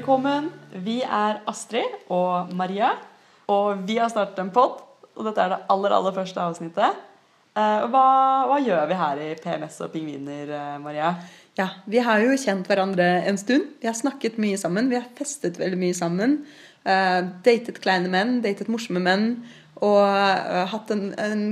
Velkommen. Vi er Astrid og Maria, og vi har startet en pod. Og dette er det aller, aller første avsnittet. Eh, Hva, hva gjør vi her i PMS og pingviner, eh, Maria? Ja, vi har jo kjent hverandre en stund. Vi har snakket mye sammen. Vi har festet veldig mye sammen. Uh, datet kleine menn, datet morsomme menn. Og uh, hatt en, en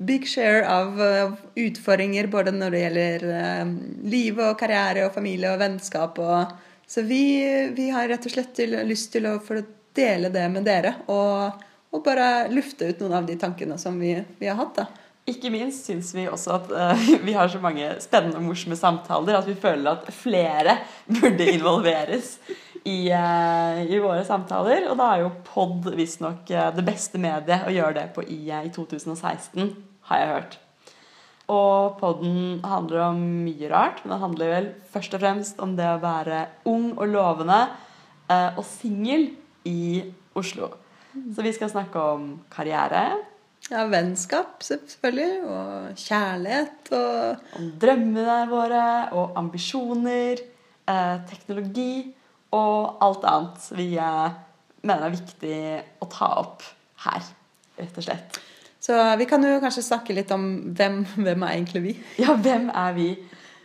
big share av uh, utfordringer både når det gjelder uh, liv og karriere og familie og vennskap. Og, så vi, vi har rett og slett lyst til å få dele det med dere. Og, og bare lufte ut noen av de tankene som vi, vi har hatt. da. Ikke minst syns vi også at uh, vi har så mange spennende og morsomme samtaler at vi føler at flere burde involveres i, uh, i våre samtaler. Og da er jo pod visstnok uh, det beste mediet å gjøre det på i, i 2016, har jeg hørt. Og podden handler om mye rart, men det handler vel først og fremst om det å være ung og lovende eh, og singel i Oslo. Så vi skal snakke om karriere, Ja, Vennskap, selvfølgelig. Og kjærlighet. Og om drømmene våre og ambisjoner, eh, teknologi og alt annet vi eh, mener er viktig å ta opp her, rett og slett. Så vi kan jo kanskje snakke litt om hvem, hvem er egentlig vi? Ja, hvem er vi?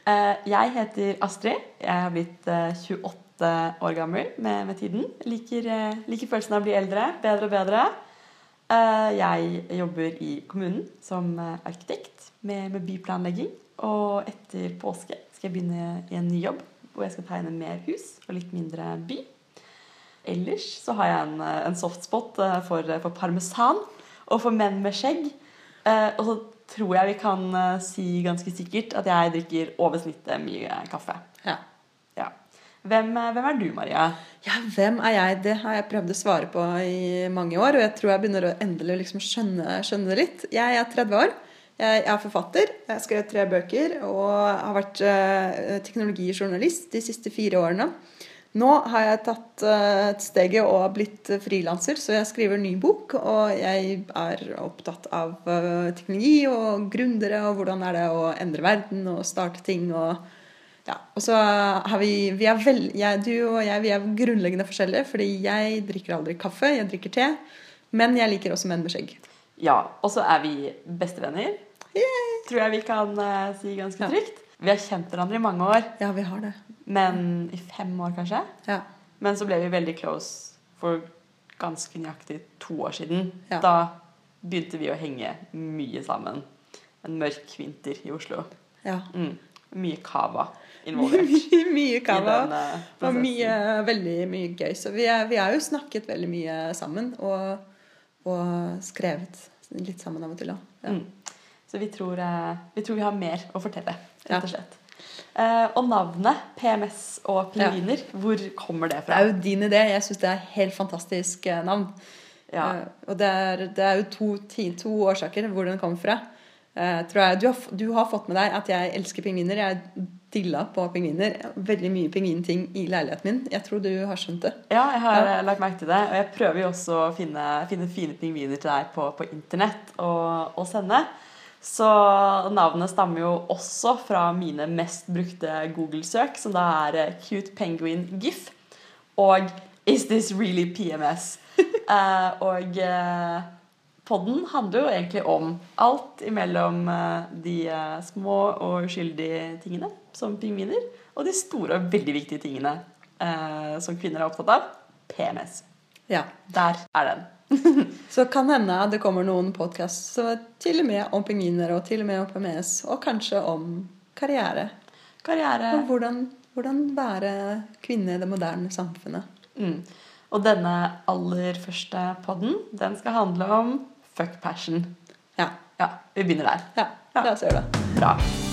Eh, jeg heter Astrid. Jeg har blitt eh, 28 år gammel med, med tiden. Liker, eh, liker følelsen av å bli eldre. Bedre og bedre. Eh, jeg jobber i kommunen som eh, arkitekt med, med byplanlegging. Og etter påske skal jeg begynne i en ny jobb hvor jeg skal tegne mer hus og litt mindre by. Ellers så har jeg en, eh, en softspot eh, for, for parmesan og for menn med skjegg. Eh, og så tror jeg vi kan eh, si ganske sikkert at jeg drikker over snittet mye kaffe. Ja. Ja. Hvem, eh, hvem er du, Maria? ja, hvem er jeg? Det har jeg prøvd å svare på i mange år, og jeg tror jeg begynner å endelig liksom skjønne, skjønne det litt. Jeg er 30 år. Jeg er forfatter. Jeg har skrevet tre bøker og har vært teknologijournalist de siste fire årene. Nå har jeg tatt et steget og blitt frilanser, så jeg skriver ny bok. Og jeg er opptatt av eh, teknologi og gründere og hvordan er det å endre verden og starte ting. og ja, og så har vi, vi er vel, jeg, Du og jeg vi er grunnleggende forskjellige, fordi jeg drikker aldri kaffe, jeg drikker te. Men jeg liker også menn med skjegg. Ja, og så er vi bestevenner. Tror jeg vi kan eh, si ganske trygt. Vi har kjent hverandre i mange år, Ja, vi har det. men i fem år kanskje. Ja. Men så ble vi veldig close for ganske nøyaktig to år siden. Ja. Da begynte vi å henge mye sammen. En mørk vinter i Oslo. ja. Mm. Mye cava involvert. mye, mye kava. I eh, Og mye, veldig mye gøy. Så vi, vi har jo snakket veldig mye sammen. Og, og skrevet litt sammen av og til òg. Ja. Mm. Så vi tror, eh, vi tror vi har mer å fortelle, rett og slett. Eh, og navnet PMS og pingviner, hvor kommer det fra? Det er jo din idé. Jeg syns det er helt fantastisk eh, navn. Ja. Og det er, det er jo to, ti, to årsaker hvor den kommer fra. Tror jeg, du, har, du har fått med deg at jeg elsker pingviner. Jeg dilla på pingviner. Veldig mye pingvinting i leiligheten min. Jeg tror du har skjønt det. Ja, jeg har Ja. lagt merke til det. Og jeg prøver jo også å finne, finne fine pingviner til deg på, på internett og, og sende. Så navnet stammer jo også fra mine mest brukte Google-søk, som da er eh, Cute Penguin GIF og Is this really PMS? uh, og uh, podden handler jo egentlig om alt imellom uh, de eh, små og uskyldige tingene, som pingviner, og de store og veldig viktige tingene eh, som kvinner er opptatt av. PMS. Ja. Der er den. Så kan hende det kommer noen podkast til og med om pingviner og til og med om PMS, og kanskje om karriere. Karriere. Og hvordan, hvordan være kvinne i det moderne samfunnet. Mm. Og denne aller første podden, den skal handle om fuck passion. Ja. Ja, vi begynner der. ja. La oss gjøre det. Bra.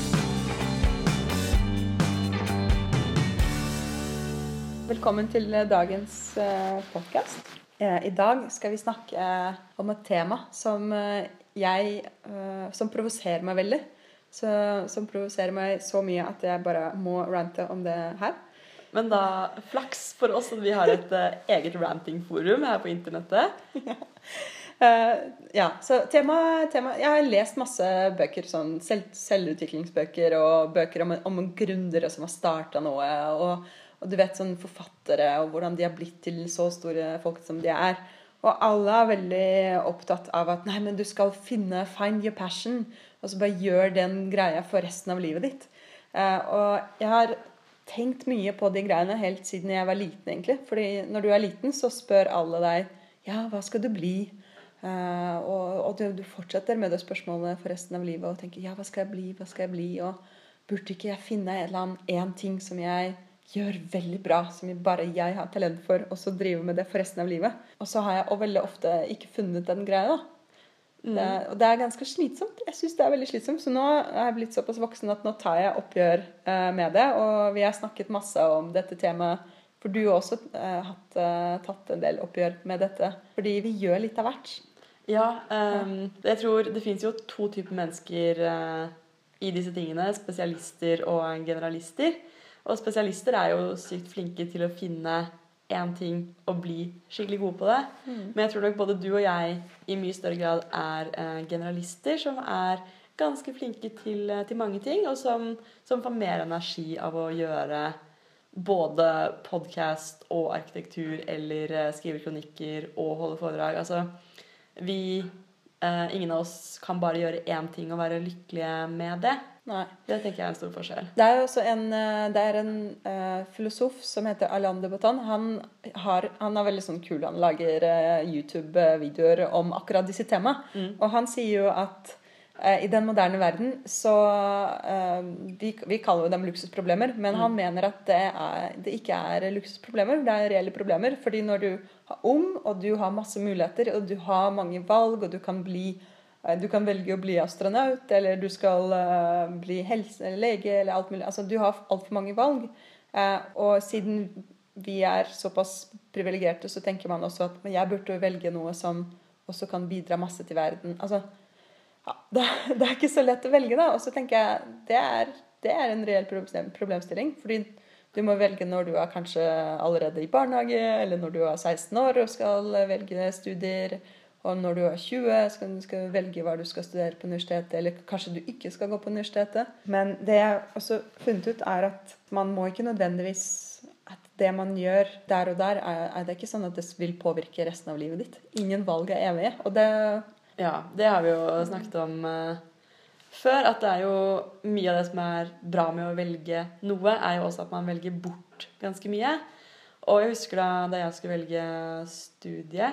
Velkommen til dagens podkast. I dag skal vi snakke eh, om et tema som eh, jeg eh, Som provoserer meg veldig. Så, som provoserer meg så mye at jeg bare må rante om det her. Men da flaks for oss at vi har et eh, eget rantingforum her på internettet. Uh, ja, så tema, tema Jeg har lest masse bøker, sånn selv, selvutviklingsbøker og bøker om, om gründere som har starta noe. Og, Og du vet sånn forfattere og hvordan de har blitt til så store folk som de er. Og alle er veldig opptatt av at nei, men du skal finne Find your passion. Og så bare gjør den greia for resten av livet ditt. Eh, og jeg har tenkt mye på de greiene helt siden jeg var liten, egentlig. Fordi når du er liten, så spør alle deg ja, hva skal du bli? Uh, og, og du, fortsetter med det spørsmålet for resten av livet og tenker ja, hva skal jeg bli, hva skal jeg bli? Og burde ikke jeg finne en annen én ting som jeg gjør veldig bra, som bare jeg har talent for, og så drive med det for resten av livet? Og så har jeg og veldig ofte ikke funnet den greia. da. Mm. Det, og det er ganske slitsomt. Jeg syns det er veldig slitsomt. Så nå er jeg blitt såpass voksen at nå tar jeg oppgjør uh, med det. Og vi har snakket masse om dette temaet for du har også uh, hatt, uh, tatt en del oppgjør med dette. Fordi vi gjør litt av hvert. Ja, um, jeg tror det fins jo to typer mennesker uh, i disse tingene. Spesialister og generalister. Og spesialister er jo sykt flinke til å finne én ting og bli skikkelig gode på det. Mm. Men jeg tror nok både du og jeg i mye større grad er eh, generalister som er ganske flinke til, uh, til mange ting, og som, som, får mer energi av å gjøre både podkast og arkitektur eller skrive kronikker og holde foredrag. Altså vi eh, Ingen av oss kan bare gjøre én ting og være lykkelige med det. Nei. Det tenker jeg er en stor forskjell. Det er jo også en, eh, det er en uh, filosof som heter Alain de Botton. Han, har, han er veldig sånn kul. Han lager uh, YouTube-videoer om akkurat disse temaene. Mm. Og han sier jo at uh, i den moderne verden så vi, vi, kaller jo dem luksusproblemer, men mm. han mener at det, er, det ikke er luksusproblemer, det er reelle problemer. fordi når du er ung, og du har masse muligheter, og du har mange valg, og du kan bli du kan velge å bli astronaut, eller du skal uh, bli helse lege, eller alt mulig. Altså, du har altfor mange valg. Uh, og siden vi er såpass privilegerte, så tenker man også at jeg burde velge noe som også kan bidra masse til verden. Altså, ja, det, er ikke så lett å velge, da. Og så tenker jeg det er, det er en reell problemstilling. fordi du må velge når du er kanskje allerede i barnehage, eller når du er 16 år og skal velge studier. Og når du er 20, skal du velge hva du skal studere på universitetet. Eller kanskje du ikke skal gå på universitetet. Men det jeg også funnet ut, er at man må ikke nødvendigvis at det man gjør der og der, er, er det ikke sånn at det vil påvirke resten av livet ditt. Ingen valg er evige. Og det Ja, det har vi jo snakket om. Uh før at det er jo mye av det som er bra med å velge noe, er jo også at man velger bort ganske mye. Og jeg husker da, da jeg skulle velge studie,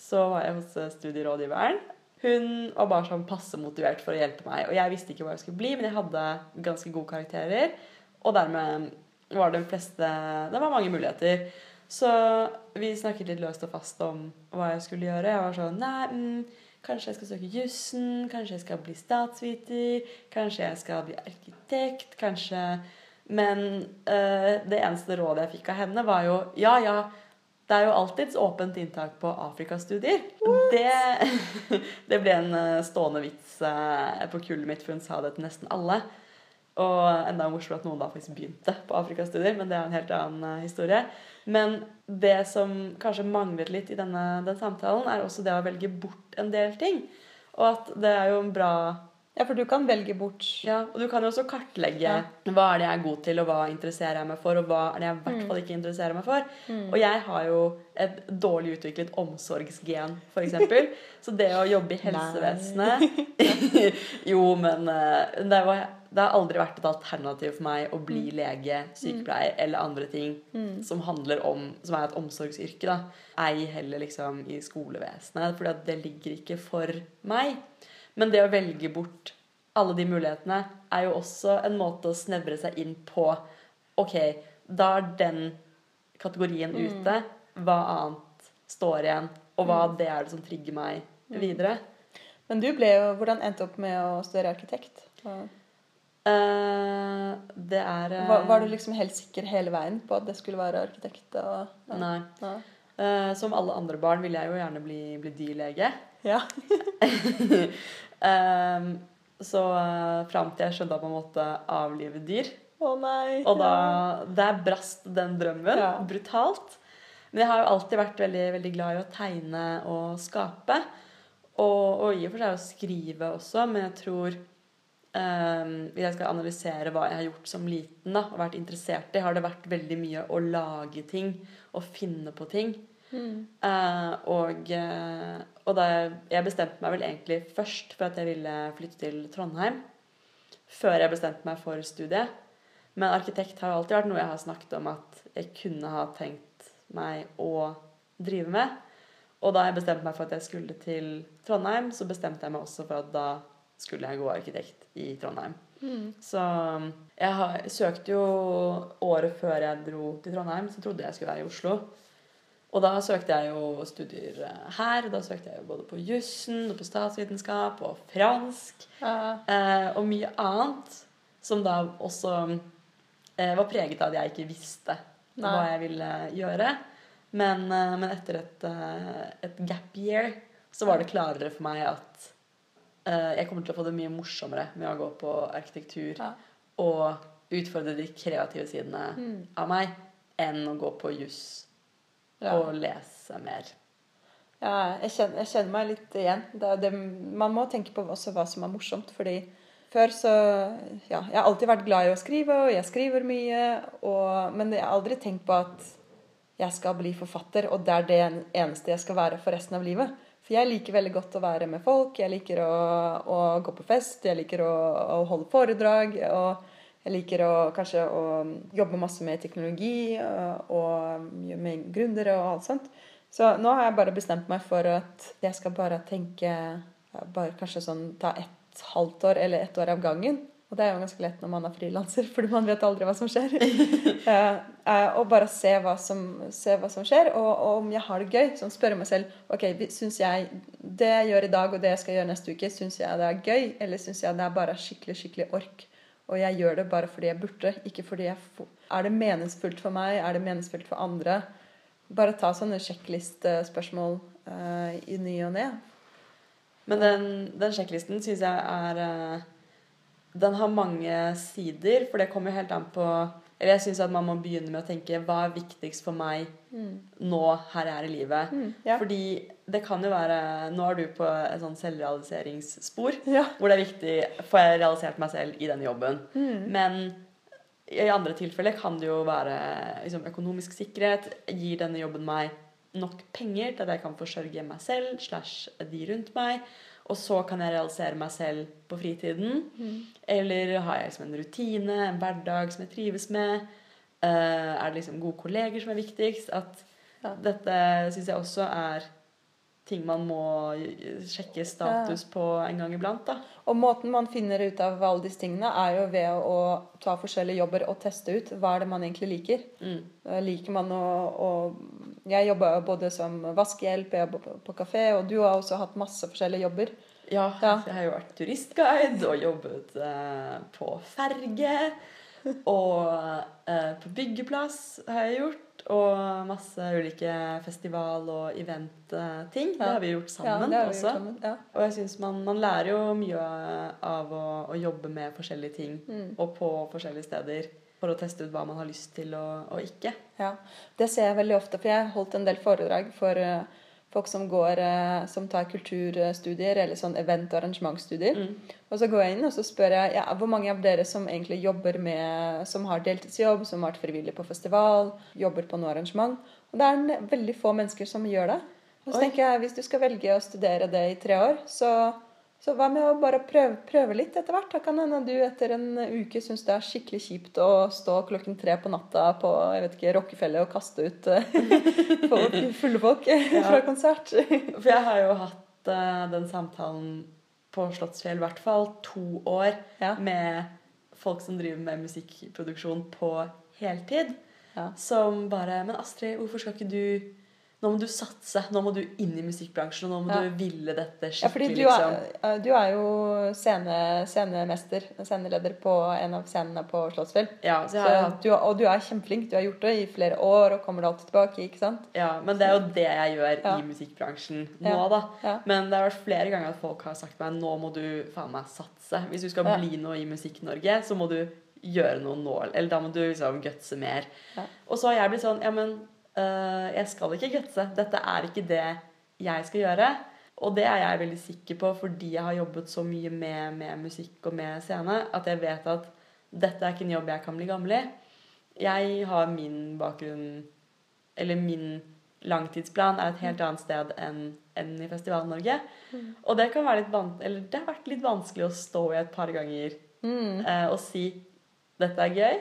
så var jeg hos studierådgiveren. Hun var bare sånn passe motivert for å hjelpe meg. Og jeg visste ikke hva jeg skulle bli, men jeg hadde ganske gode karakterer. Og dermed var det fleste Det var mange muligheter. Så vi snakket litt løst og fast om hva jeg skulle gjøre. Jeg var sånn Nei, mm, Kanskje jeg skal søke jussen, kanskje jeg skal bli statsviter, kanskje jeg skal bli arkitekt, kanskje Men øh, det eneste rådet jeg fikk av henne, var jo ja, ja, det er jo alltids åpent inntak på Afrikastudier. Det, det ble en eh, stående vits øh, på kullet mitt, for hun sa det til nesten alle. Og enda morsomt at noen da faktisk begynte på Afrikastudier, men det er en helt annen uh, historie. Men det som kanskje manglet litt i denne den samtalen, er også det å velge bort en del ting. Og at det er jo en bra ja, for du kan velge bort Ja, og du kan jo også kartlegge ja. hva er det jeg er god til, og hva interesserer jeg meg for, og hva er det jeg i hvert mm. fall ikke interesserer meg for. Mm. Og jeg har jo et dårlig utviklet omsorgsgen, f.eks. Så det å jobbe i helsevesenet Jo, men uh, det var det har aldri vært et alternativ for meg å bli mm. lege, sykepleier mm. eller andre ting mm. som handler om Som er et omsorgsyrke. da. Ei heller liksom i skolevesenet, for det ligger ikke for meg. Men det å velge bort alle de mulighetene er jo også en måte å snevre seg inn på. Ok, da er den kategorien mm. ute. Hva annet står igjen? Og hva mm. det er det som trigger meg videre. Men du ble jo Hvordan endte opp med å studere arkitekt? Uh, det er uh, var, var, du liksom helt sikker hele veien på at det skulle være arkitekt? Og, ja. Nei. Uh, som alle andre barn ville jeg jo gjerne bli, bli dyrlege. Ja. um, så uh, fram til jeg skjønte at man måtte avlive dyr. Oh, nei. Og da Der brast den drømmen ja. brutalt. Men jeg har jo alltid vært veldig, veldig glad i å tegne og skape. Og, og i og for seg å skrive også, men jeg tror um, hvis jeg skal analysere hva jeg har gjort som liten da, og vært interessert i, har det vært veldig mye å lage ting og finne på ting. Eh, og, eh, og da jeg, jeg bestemte meg vel egentlig først for at jeg ville flytte til Trondheim. Før jeg bestemte meg for studiet. Men arkitekt har jo alltid vært noe jeg har snakket om at jeg kunne ha tenkt meg å drive med. Og da jeg bestemte meg for at jeg skulle til Trondheim, så bestemte jeg meg også for at da skulle jeg gå arkitekt i Trondheim. Så jeg har, søkte jo året før jeg dro til Trondheim, så trodde jeg skulle være i Oslo. Og da søkte jeg jo studier eh, her. Da søkte jeg jo både på jussen og på statsvitenskap og fransk. Eh, og mye annet som da også eh, var preget av at jeg ikke visste Nei. hva jeg ville gjøre. Men, eh, men etter et, eh, et gap year så var det klarere for meg at eh, jeg kommer til å få det mye morsommere med å gå på arkitektur Ja. og utfordre de kreative sidene Mm. av meg enn å gå på juss Ja. og lese mer. Ja, jeg kjenner, jeg kjenner meg litt igjen. Det, man må tenke på også hva som er morsomt. fordi før så Ja, jeg har alltid vært glad i å skrive, og jeg skriver mye. Og, men jeg har aldri tenkt på at jeg skal bli forfatter, og det er det eneste jeg skal være for resten av livet. For jeg liker veldig godt å være med folk. Jeg liker å, å gå på fest, jeg liker å, å holde foredrag. og jeg liker å, kanskje å jobbe masse med teknologi og, og med gründere og alt sånt. Så nå har jeg bare bestemt meg for at jeg skal bare tenke bare Kanskje sånn ta et halvt år eller ett år av gangen. Og det er jo ganske lett når man er frilanser, fordi man vet aldri hva som skjer. uh, og bare se hva som, se hva som skjer, og, og om jeg har det gøy. Sånn spørre meg selv ok, syns jeg det jeg gjør i dag, og det jeg skal gjøre neste uke, syns jeg det er gøy, eller syns jeg det er bare skikkelig, skikkelig ork? Og jeg gjør det bare fordi jeg burde, ikke fordi jeg får Er det meningsfullt for meg? Er det meningsfullt for andre? Bare ta sånne sjekklistespørsmål uh, i ny og ne. Men den, den sjekklisten syns jeg er uh, Den har mange sider, for det kommer jo helt an på Eller jeg syns at man må begynne med å tenke hva er viktigst for meg nå, her jeg er i livet? Mm, ja. Fordi det kan jo være Nå er du på et sånn selvrealiseringsspor Ja. hvor det er viktig Får jeg realisert meg selv i denne jobben? Mm. Men i andre tilfeller kan det jo være liksom, økonomisk sikkerhet. Gir denne jobben meg nok penger til at jeg kan forsørge meg selv slash de rundt meg? Og så kan jeg realisere meg selv på fritiden. Eller har jeg liksom en rutine, en hverdag som jeg trives med? Uh, er det liksom gode kolleger som er viktigst? At Ja. dette syns jeg også er ting man må sjekke status på en gang iblant. da. Og måten man finner ut av alle disse tingene, er jo ved å ta forskjellige jobber og teste ut hva er det man egentlig liker. Mm. Liker man å, å Jeg jobber både som vaskehjelp, jeg jobber på, på kafé, og du har også hatt masse forskjellige jobber. Ja, Ja. jeg har jo vært turistguide og jobbet eh, på ferge. Og eh, på byggeplass har jeg gjort. Og masse ulike festival- og event-ting. Det har vi gjort sammen ja, vi også. gjort sammen. Ja. Og jeg synes man, man lærer jo mye av å, å jobbe med forskjellige ting Mm. og på forskjellige steder for å teste ut hva man har lyst til og, og ikke. Ja, det ser jeg veldig ofte, for jeg har holdt en del foredrag for eh, folk som går, eh, som tar kulturstudier eller sånn event- og arrangementsstudier. Mm. Og så går jeg inn og så spør jeg ja, hvor mange av dere som egentlig jobber med, som har deltidsjobb, som har vært frivillig på festival, jobber på noe arrangement. Og det er en, veldig få mennesker som gjør det. Og så Oi. tenker jeg, hvis du skal velge å studere det i tre år, så, så hva med å bare prøve, prøve litt etter hvert? Da kan hende du etter en uke syns det er skikkelig kjipt å stå klokken tre på natta på jeg vet ikke, Rockefeller og kaste ut eh, folk, fulle folk fra konsert. For jeg har jo hatt eh, den samtalen på Slottsfjell i hvert fall to år Ja. med folk som driver med musikkproduksjon på heltid. Ja. Som bare Men Astrid, hvorfor skal ikke du Nå må du satse. Nå må du inn i musikkbransjen, nå må Ja. du ville dette Ja, fordi skikkelig, du liksom. er, eh, du er jo scene, scenemester, sceneleder på en av scenene på Slottsfjell. Ja, og du er kjempeflink. Du har gjort det i flere år og kommer alltid tilbake. ikke sant? Ja, men det er jo det jeg gjør Ja. i musikkbransjen nå, Ja. da. Ja. Men det har vært flere ganger at folk har sagt meg nå må du faen meg satse. Hvis du skal Ja. bli noe i Musikk-Norge, så må du gjøre noe nå. Eller da må du liksom gutse mer. Ja. Og så har jeg blitt sånn Ja, men øh, jeg skal ikke gutse. Dette er ikke det jeg skal gjøre. Og det er jeg veldig sikker på fordi jeg har jobbet så mye med, med musikk og med scene, at jeg vet at dette er ikke en jobb jeg kan bli gammel i. Jeg har min bakgrunn Eller min langtidsplan er et helt annet sted enn enn i Festival-Norge. Og det kan være litt eller det har vært litt vanskelig å stå i et par ganger Mm. uh, og si dette er gøy,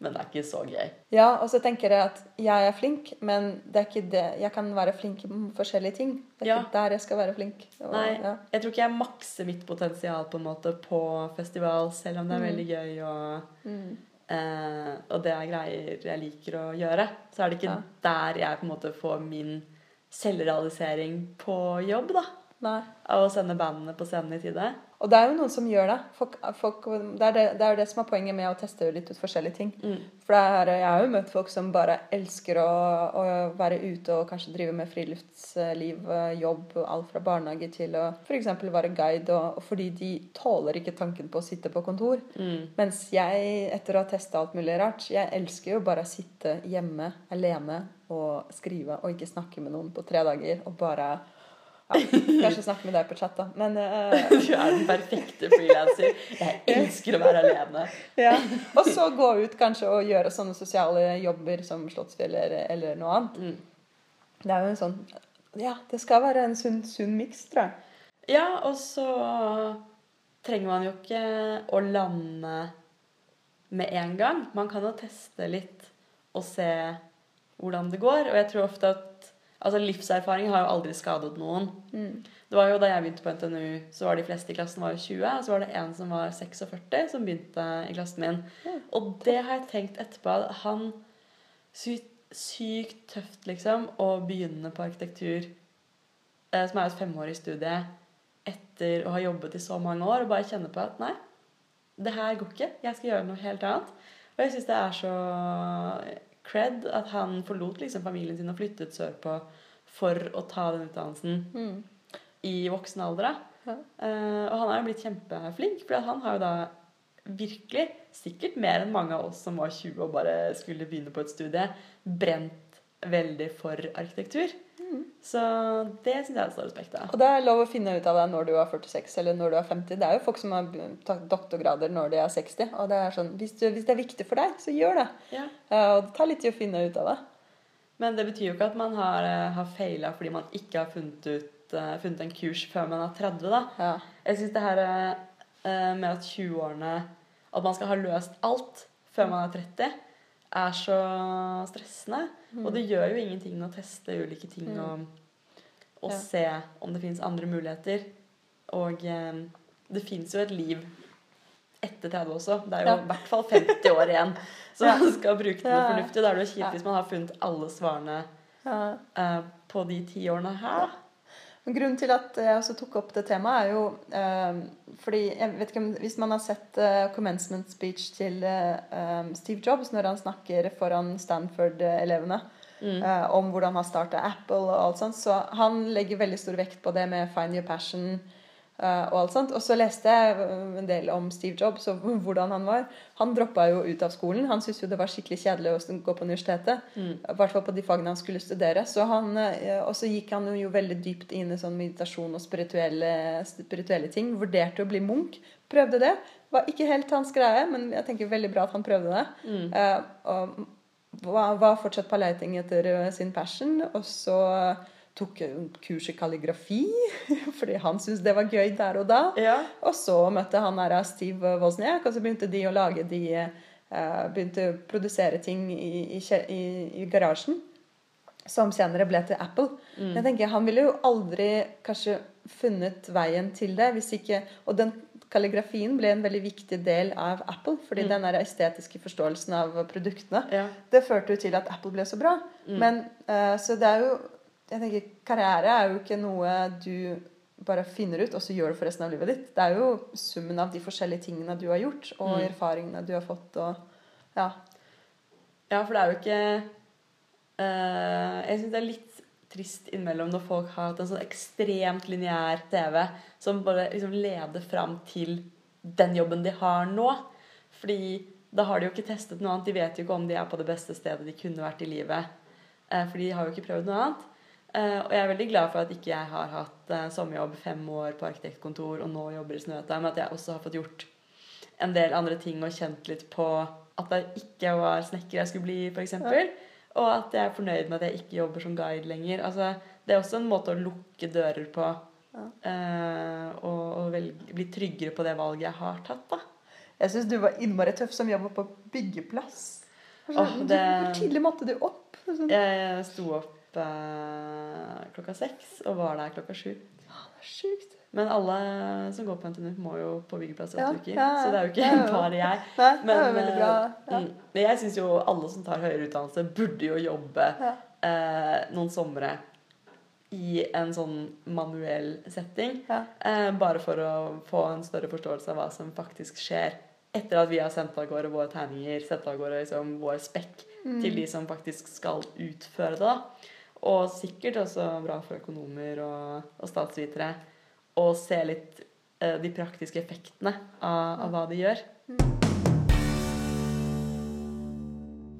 men det er ikke så gøy. Ja, og så tenker jeg at jeg er flink, men det er ikke det. Jeg kan være flink i forskjellige ting. Det er Ja. ikke der jeg skal være flink. Og, Nei, Ja. jeg tror ikke jeg makser mitt potensial på en måte på festival, selv om det er Mm. veldig gøy og, Mm. eh, og det er greier jeg liker å gjøre. Så er det ikke Ja. der jeg på en måte får min selvrealisering på jobb, da. Nei. Av å sende bandene på scenen i tide. Og det er jo noen som gjør det. Folk, folk, det, er det, det er det som er poenget med å teste litt ut forskjellige ting. Mm. For er, jeg har jo møtt folk som bare elsker å, å være ute og kanskje drive med friluftsliv, eh, jobb, alt fra barnehage til å f.eks. være guide, og, og fordi de tåler ikke tanken på å sitte på kontor. Mm. Mens jeg, etter å ha testa alt mulig rart, jeg elsker jo bare å sitte hjemme alene og skrive og ikke snakke med noen på tre dager og bare ja, Kanskje snakke med deg på chat, da. Men uh... Du er den perfekte frilanser. Jeg elsker å være alene. Ja. Og så gå ut kanskje og gjøre sånne sosiale jobber som Slottsfjell eller, noe annet. Mm. Det er jo en sånn Ja, det skal være en sunn, sunn miks, tror jeg. Ja, og så trenger man jo ikke å lande med en gang. Man kan jo teste litt og se hvordan det går. Og jeg tror ofte at Altså, livserfaring har jo aldri skadet noen. Mm. Det var jo Da jeg begynte på NTNU, så var de fleste i klassen var jo 20. Og så var det en som var 46 som begynte i klassen min. Mm. Og det har jeg tenkt etterpå. Han Sykt, sykt tøft, liksom, å begynne på arkitektur, eh, som er et femårig studie, etter å ha jobbet i så mange år, og bare kjenne på at nei, det her går ikke. Jeg skal gjøre noe helt annet. Og jeg syns det er så cred at han forlot liksom familien sin og flyttet sørpå for å ta den utdannelsen Mm. i voksen alder. Ja. Uh, og han er jo blitt kjempeflink, for han har jo da virkelig, sikkert mer enn mange av oss som var 20 og bare skulle begynne på et studie, brent veldig for arkitektur. Mm. Så det syns jeg det står respekt av. Og det er lov å finne ut av det når du er 46 eller når du er 50. Det er jo folk som har tatt doktorgrader når de er 60. Og det er sånn, hvis, du, hvis det er viktig for deg, så gjør det. Ja. Eh, og det tar litt tid å finne ut av det. Men det betyr jo ikke at man har, eh, har feila fordi man ikke har funnet, ut, eh, funnet en kurs før man er 30. da. Ja. Jeg syns det her med at 20-årene At man skal ha løst alt før man er 30, er så stressende. Og det gjør jo ingenting å teste ulike ting Mm. og, og Ja. se om det fins andre muligheter. Og eh, det fins jo et liv etter 30 også. Det er jo Ja. i hvert fall 50 år igjen. Så man skal bruke noe fornuftig. Da er det jo kjipt hvis man har funnet alle svarene eh, på de ti årene her. Grunnen til at jeg også tok opp det temaet, er jo uh, fordi jeg vet ikke om, Hvis man har sett uh, commencement speech til eh, Steve Jobs når han snakker foran Stanford-elevene Mm. om hvordan han starta Apple og alt sånt, så han legger veldig stor vekt på det med 'find your passion' og alt sånt. Og så leste jeg eh, en del om Steve Jobs og hvordan han var. Han droppa jo ut av skolen. Han syntes jo det var skikkelig kjedelig å gå på universitetet. Mm. Hvert fall på de fagene han skulle studere. Så han, eh, og så gikk han jo veldig dypt inn i sånn meditasjon og spirituelle, spirituelle ting. Vurderte å bli munk. Prøvde det. Var ikke helt hans greie, men jeg tenker veldig bra at han prøvde det. Mm. Eh, og var, fortsatt på leiting etter eh, sin passion. Og så tok kurs i kalligrafi, fordi han syntes det var gøy der og da. Ja. Og så møtte han her Steve Wozniak, og så begynte de å lage de eh, Begynte å produsere ting i, i, i, i garasjen. Som senere ble til Apple. Mm. jeg tenker, Han ville jo aldri kanskje funnet veien til det hvis ikke Og den kalligrafien ble en veldig viktig del av Apple. Fordi den der estetiske forståelsen av produktene Ja. det førte jo til at Apple ble så bra. Men, eh, så det er jo jeg tenker, Karriere er jo ikke noe du bare finner ut, og så gjør du for resten av livet ditt. Det er jo summen av de forskjellige tingene du har gjort, og Mm. erfaringene du har fått. og ja. Ja, for det er jo ikke eh, Jeg syns det er litt trist innimellom når folk har hatt en sånn ekstremt lineær TV som bare liksom leder fram til den jobben de har nå. Fordi da har de jo ikke testet noe annet. De vet jo ikke om de er på det beste stedet de kunne vært i livet. Eh, for de har jo ikke prøvd noe annet. Eh, og jeg er veldig glad for at ikke jeg har hatt uh, sommerjobb fem år på arkitektkontor og nå jobber i Snøhetta, men at jeg også har fått gjort en del andre ting og kjent litt på at det ikke var snekker jeg skulle bli, f.eks. Ja. Og at jeg er fornøyd med at jeg ikke jobber som guide lenger. Altså, det er også en måte å lukke dører på. Ja. Uh, og, og velge, bli tryggere på det valget jeg har tatt. da. Jeg syns du var innmari tøff som jobba på byggeplass. Hvor oh, det... Tidlig måtte du opp? Sånn. Jeg sto opp eh, klokka seks og var der klokka sju. Ah, det er sjukt. Men alle som går på NTNU, må jo på byggeplass i åtte uker. Ja, ja, så det er jo ikke bare jeg. Nei, men, bra. Mm, men jeg syns jo alle som tar høyere utdannelse, burde jo jobbe eh, noen somre i en sånn manuell setting. Eh, bare for å få en større forståelse av hva som faktisk skjer etter at vi har sendt av gårde våre tegninger, sendt av gårde liksom, vår spekk mm. til de som faktisk skal utføre det. Og sikkert også bra for økonomer og, og statsvitere å se litt eh, de praktiske effektene av, av hva de gjør.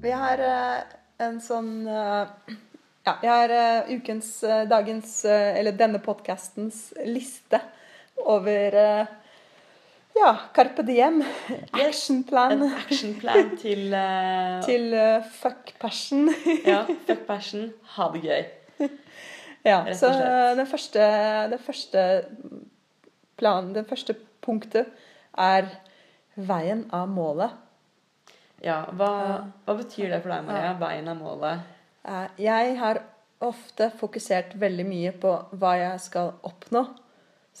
Vi har eh, en sånn eh, Ja, vi har uh, ukens, uh, dagens, uh, eller denne podkastens liste over ja, Carpe Diem. Actionplan. En actionplan til uh, Til uh, fuck passion. ja. Fuck passion. Ha det gøy. ja. Så den første, den første planen, den første punktet, er veien av målet. Ja. Hva, hva betyr det for deg, Maria? Veien av målet? Jeg har ofte fokusert veldig mye på hva jeg skal oppnå.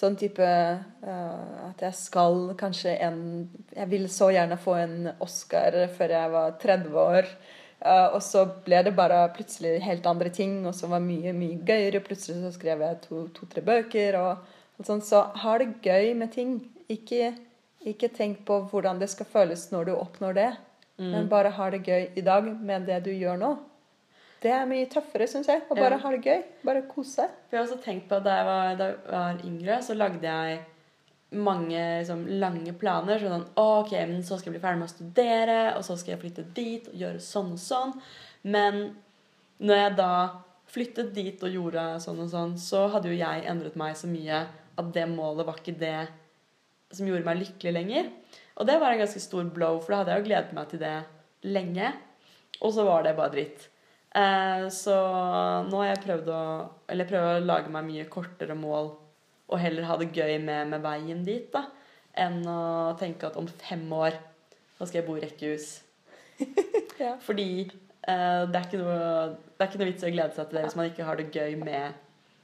Sånn type uh, at jeg skal kanskje en Jeg ville så gjerne få en Oscar før jeg var 30 år. Uh, og så ble det bare plutselig helt andre ting, og så var mye mye gøyere. Plutselig så skrev jeg to-tre to, bøker. og, og sånn. Så ha det gøy med ting. Ikke, ikke, tenk på hvordan det skal føles når du oppnår det, mm. men bare ha det gøy i dag med det du gjør nå. Det er mye tøffere, syns jeg. Å bare ja. ha det gøy. Bare kose seg. Jeg har også tenkt på at da jeg var, da jeg var yngre, så lagde jeg mange liksom, lange planer. Sånn ok, men så skal jeg bli ferdig med å studere, og så skal jeg flytte dit og gjøre sånn og sånn. Men når jeg da flyttet dit og gjorde sånn og sånn, så hadde jo jeg endret meg så mye at det målet var ikke det som gjorde meg lykkelig lenger. Og det var en ganske stor blow, for da hadde jeg jo gledet meg til det lenge. Og så var det bare dritt. Eh, så nå har jeg prøvd å Eller prøver å lage meg mye kortere mål og heller ha det gøy med, med veien dit, da. Enn å tenke at om fem år så skal jeg bo i rekkehus. ja. Fordi eh, det, er ikke noe, det er ikke noe vits i å glede seg til det hvis man ikke har det gøy med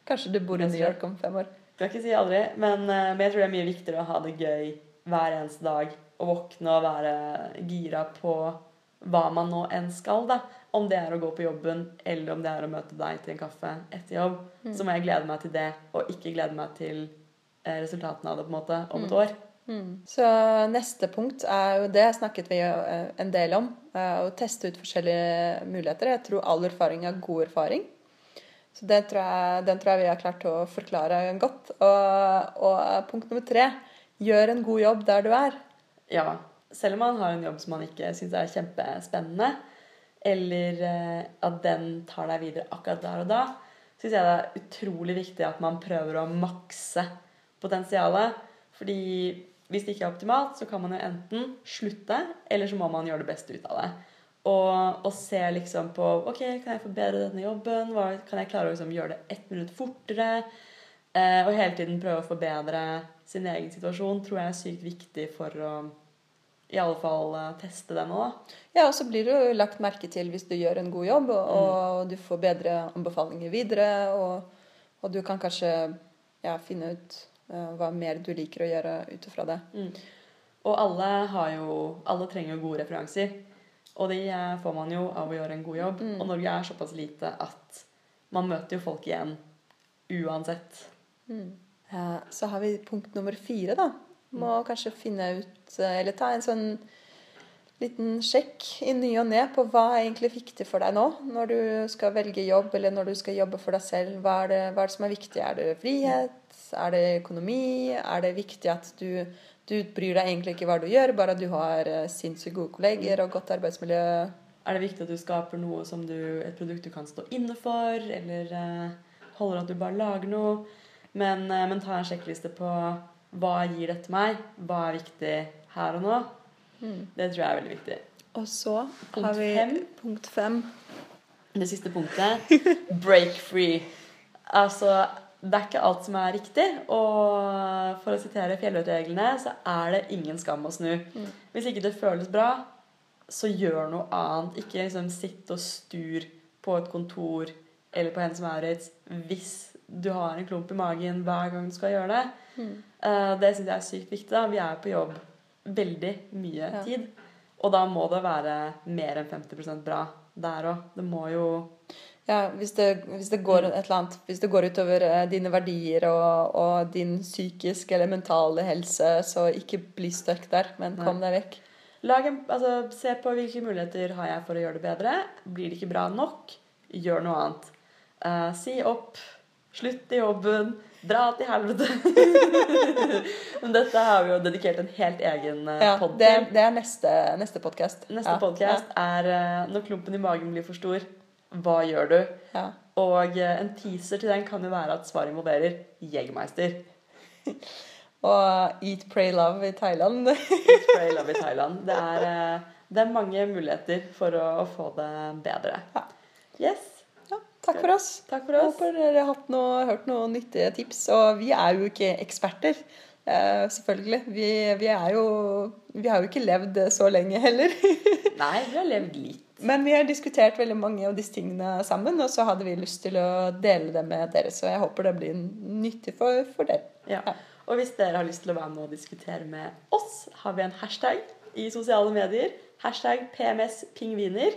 Kanskje du bor i New York om fem år. Skal ikke si aldri, men, eh, men jeg tror det er mye viktigere å ha det gøy hver eneste dag. Å våkne og være gira på hva man nå enn skal. da. Om det er å gå på jobben, eller om det er å møte deg til en kaffe etter jobb, mm. så må jeg glede meg til det, og ikke glede meg til eh, resultatene av det på en måte om et mm. år. Mm. Så neste punkt er jo det snakket vi eh, en del om. Eh, å teste ut forskjellige muligheter. Jeg tror all erfaring er god erfaring. Så tror jeg, den tror jeg vi har klart å forklare godt. Og, og punkt nummer tre gjør en god jobb der du er. Ja selv om man har en jobb som man ikke syns er kjempespennende, eller eh, at den tar deg videre akkurat der og da, syns jeg det er utrolig viktig at man prøver å makse potensialet. Fordi hvis det ikke er optimalt, så kan man jo enten slutte, eller så må man gjøre det beste ut av det. Og, og se liksom på Ok, kan jeg forbedre denne jobben? Hva, kan jeg klare å liksom gjøre det ett minutt fortere? Eh, og hele tiden prøve å forbedre sin egen situasjon tror jeg er sykt viktig for å i alle fall uh, teste det nå. Ja, og så blir du lagt merke til hvis du gjør en god jobb, og, mm. og du får bedre anbefalinger videre. Og, og du kan kanskje ja, finne ut uh, hva mer du liker å gjøre ut ifra det. Mm. Og alle, har jo, alle trenger jo gode referanser. Og de uh, får man jo av å gjøre en god jobb. Mm. Og Norge er såpass lite at man møter jo folk igjen uansett. Mm. så har vi punkt nummer fire, da. Må kanskje finne ut eh, Eller ta en sånn liten sjekk i ny og ne på hva er egentlig viktig for deg nå når du skal velge jobb, eller når du skal jobbe for deg selv. Hva er det, hva er det som er viktig? Er det frihet? Er det økonomi? Er det viktig at du, du bryr deg egentlig ikke hva du gjør, bare at du har eh, sinnssykt gode kolleger og godt arbeidsmiljø? Er det viktig at du skaper noe som du, et produkt du kan stå inne for, eller uh, holder at du bare lager noe, men, eh, men ta en sjekkliste på hva gir dette meg, hva er viktig her og nå. Det tror jeg er veldig viktig. Og så Punkt har vi fem. punkt fem. Det siste punktet break free. Altså, det er ikke alt som er riktig. Og for å sitere fjellvettreglene, så er det ingen skam å snu. Hvis ikke det føles bra, så gjør noe annet. Ikke liksom sitt og stur på et kontor eller på Hennes Maurits hvis du har en klump i magen hver gang du skal gjøre det. Eh, det syns jeg er sykt viktig. da. Vi er på jobb veldig mye Ja. tid. Og da må det være mer enn 50% bra der òg. Det må jo Ja, hvis det, hvis det går et eller annet Hvis det går utover eh, dine verdier og, og din psykiske eller mentale helse, så ikke bli stuck der, men kom deg vekk. En, altså, se på hvilke muligheter har jeg for å gjøre det bedre. Blir det ikke bra nok, gjør noe annet. Uh, si opp. Slutt i jobben. Dra til helvete. Men dette har vi jo dedikert en helt egen uh, Ja, pod det, det er neste, neste podkast. Neste ja, podcast er uh, når klumpen i magen blir for stor. Hva gjør du? Ja. Og uh, en teaser til den kan jo være at svaret involverer Jegermeister. Og Eat, Pray, Love i Thailand. Eat, Pray, Love i Thailand. Det er, uh, det er mange muligheter for å, å få det bedre. Ja. Yes. Takk for oss. Takk for oss. håper dere har noe, hørt noen nyttige tips. Og vi er jo ikke eksperter. Eh, selvfølgelig. Vi, vi, er jo, vi har jo ikke levd så lenge heller. Nei, vi har levd litt. Men vi har diskutert veldig mange av disse tingene sammen, og så hadde vi lyst til å dele det med dere. Så jeg håper det blir nyttig for, for dere. Ja. Og hvis dere har lyst til å være med og diskutere med oss, har vi en hashtag i sosiale medier. Hashtag PMSpingviner.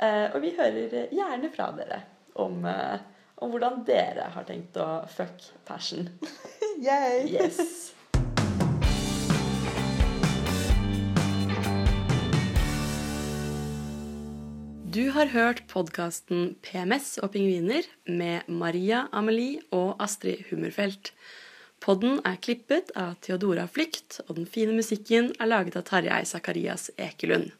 pingviner. og vi hører gjerne fra dere om, eh, om hvordan dere har tenkt å fuck passion. Yay! Yes. Du har hørt podkasten PMS og pingviner med Maria Amelie og Astrid Hummerfelt. Podden er klippet av Theodora Flykt, og den fine musikken er laget av Tarjei Zakarias Ekelund.